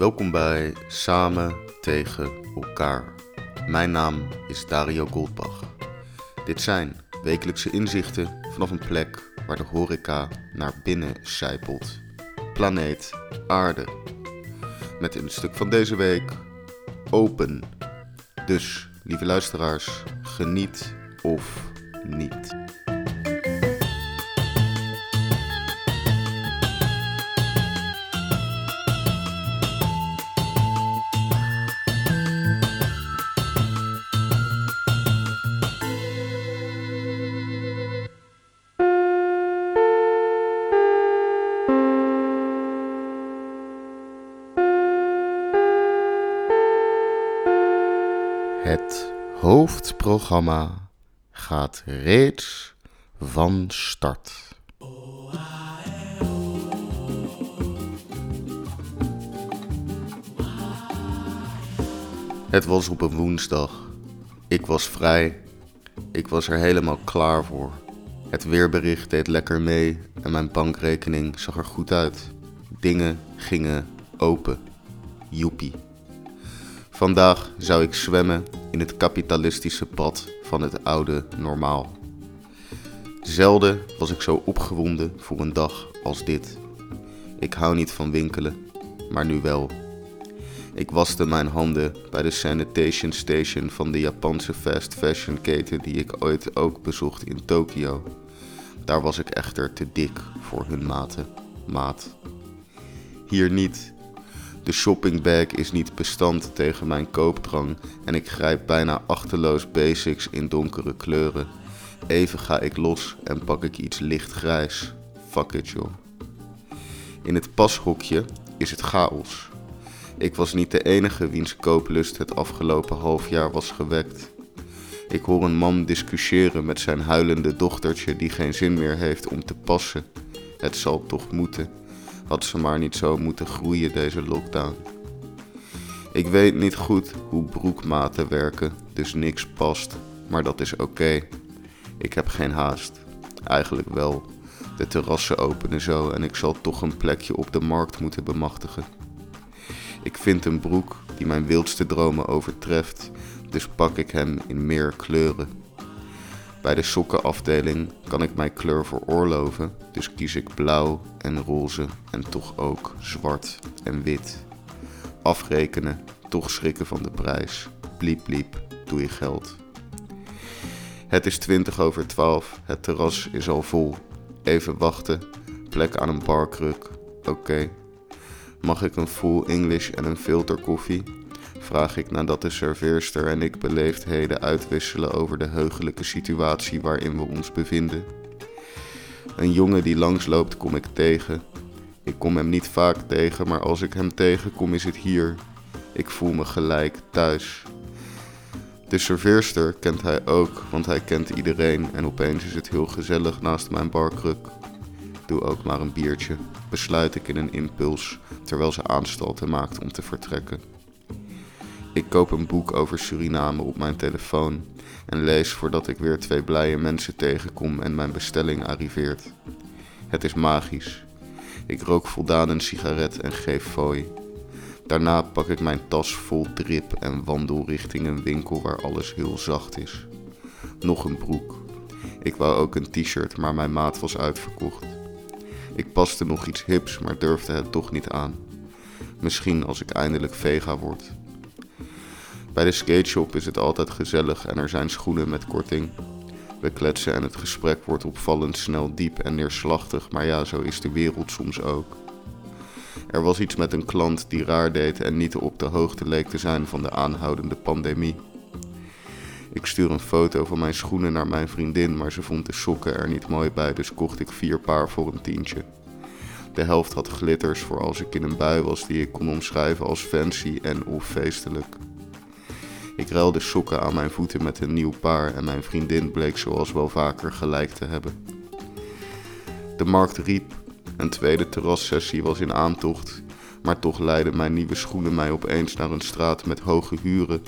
Welkom bij Samen tegen elkaar. Mijn naam is Dario Goldbach. Dit zijn wekelijkse inzichten vanaf een plek waar de horeca naar binnen zijpelt. Planeet Aarde. Met het stuk van deze week open. Dus, lieve luisteraars, geniet of niet. Het hoofdprogramma gaat reeds van start. Het was op een woensdag. Ik was vrij. Ik was er helemaal klaar voor. Het weerbericht deed lekker mee en mijn bankrekening zag er goed uit. Dingen gingen open. Joepie. Vandaag zou ik zwemmen in het kapitalistische pad van het oude normaal. Zelden was ik zo opgewonden voor een dag als dit. Ik hou niet van winkelen, maar nu wel. Ik waste mijn handen bij de sanitation station van de Japanse fast fashion keten die ik ooit ook bezocht in Tokio. Daar was ik echter te dik voor hun maten. Maat. Hier niet. De shoppingbag is niet bestand tegen mijn koopdrang en ik grijp bijna achterloos basics in donkere kleuren. Even ga ik los en pak ik iets lichtgrijs. Fuck it joh. In het pashokje is het chaos. Ik was niet de enige wiens kooplust het afgelopen half jaar was gewekt. Ik hoor een man discussiëren met zijn huilende dochtertje die geen zin meer heeft om te passen. Het zal toch moeten. Had ze maar niet zo moeten groeien deze lockdown. Ik weet niet goed hoe broekmaten werken, dus niks past, maar dat is oké. Ik heb geen haast. Eigenlijk wel. De terrassen openen zo en ik zal toch een plekje op de markt moeten bemachtigen. Ik vind een broek die mijn wildste dromen overtreft, dus pak ik hem in meer kleuren. Bij de sokkenafdeling kan ik mijn kleur veroorloven, dus kies ik blauw en roze en toch ook zwart en wit. Afrekenen, toch schrikken van de prijs. Bliep bliep, doe je geld. Het is 20 over 12, het terras is al vol. Even wachten, plek aan een barkruk. Oké. Mag ik een full English en een filter koffie? Vraag ik nadat de serveerster en ik beleefdheden uitwisselen over de heugelijke situatie waarin we ons bevinden. Een jongen die langsloopt kom ik tegen. Ik kom hem niet vaak tegen, maar als ik hem tegenkom is het hier. Ik voel me gelijk thuis. De serveerster kent hij ook, want hij kent iedereen en opeens is het heel gezellig naast mijn barkruk. Doe ook maar een biertje, besluit ik in een impuls, terwijl ze aanstalten maakt om te vertrekken. Ik koop een boek over Suriname op mijn telefoon en lees voordat ik weer twee blije mensen tegenkom en mijn bestelling arriveert. Het is magisch. Ik rook voldaan een sigaret en geef fooi. Daarna pak ik mijn tas vol drip en wandel richting een winkel waar alles heel zacht is. Nog een broek. Ik wou ook een t-shirt, maar mijn maat was uitverkocht. Ik paste nog iets hips, maar durfde het toch niet aan. Misschien als ik eindelijk vega word. Bij de skateshop is het altijd gezellig en er zijn schoenen met korting. We kletsen en het gesprek wordt opvallend snel diep en neerslachtig, maar ja, zo is de wereld soms ook. Er was iets met een klant die raar deed en niet op de hoogte leek te zijn van de aanhoudende pandemie. Ik stuur een foto van mijn schoenen naar mijn vriendin, maar ze vond de sokken er niet mooi bij, dus kocht ik vier paar voor een tientje. De helft had glitters voor als ik in een bui was die ik kon omschrijven als fancy en of feestelijk. Ik ruilde sokken aan mijn voeten met een nieuw paar en mijn vriendin bleek zoals wel vaker gelijk te hebben. De markt riep, een tweede terrassessie was in aantocht, maar toch leidden mijn nieuwe schoenen mij opeens naar een straat met hoge huren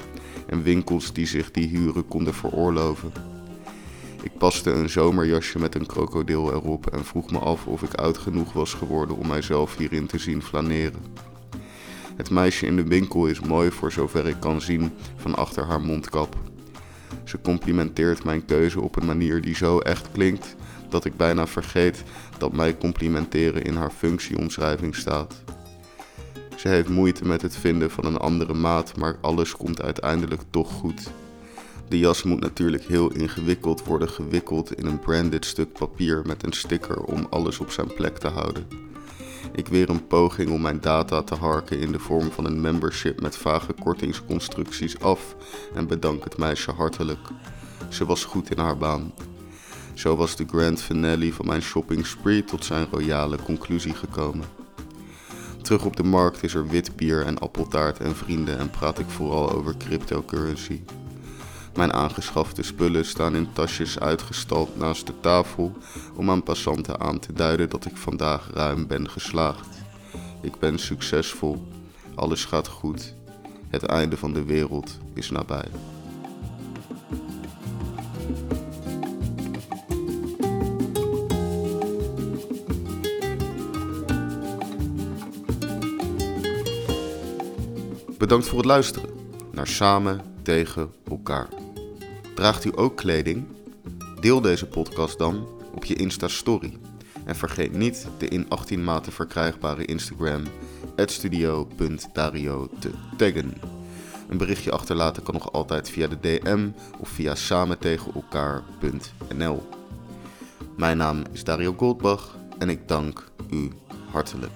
en winkels die zich die huren konden veroorloven. Ik paste een zomerjasje met een krokodil erop en vroeg me af of ik oud genoeg was geworden om mijzelf hierin te zien flaneren. Het meisje in de winkel is mooi voor zover ik kan zien van achter haar mondkap. Ze complimenteert mijn keuze op een manier die zo echt klinkt dat ik bijna vergeet dat mij complimenteren in haar functieomschrijving staat. Ze heeft moeite met het vinden van een andere maat, maar alles komt uiteindelijk toch goed. De jas moet natuurlijk heel ingewikkeld worden gewikkeld in een branded stuk papier met een sticker om alles op zijn plek te houden. Ik weer een poging om mijn data te harken in de vorm van een membership met vage kortingsconstructies af en bedank het meisje hartelijk. Ze was goed in haar baan. Zo was de grand finale van mijn shopping spree tot zijn royale conclusie gekomen. Terug op de markt is er wit bier en appeltaart en vrienden en praat ik vooral over cryptocurrency. Mijn aangeschafte spullen staan in tasjes uitgestald naast de tafel om aan passanten aan te duiden dat ik vandaag ruim ben geslaagd. Ik ben succesvol, alles gaat goed, het einde van de wereld is nabij. Bedankt voor het luisteren naar Samen tegen elkaar. Draagt u ook kleding? Deel deze podcast dan op je Insta-story. En vergeet niet de in 18 maten verkrijgbare Instagram studio.dario te taggen. Een berichtje achterlaten kan nog altijd via de DM of via samentegenelkaar.nl. Mijn naam is Dario Goldbach en ik dank u hartelijk.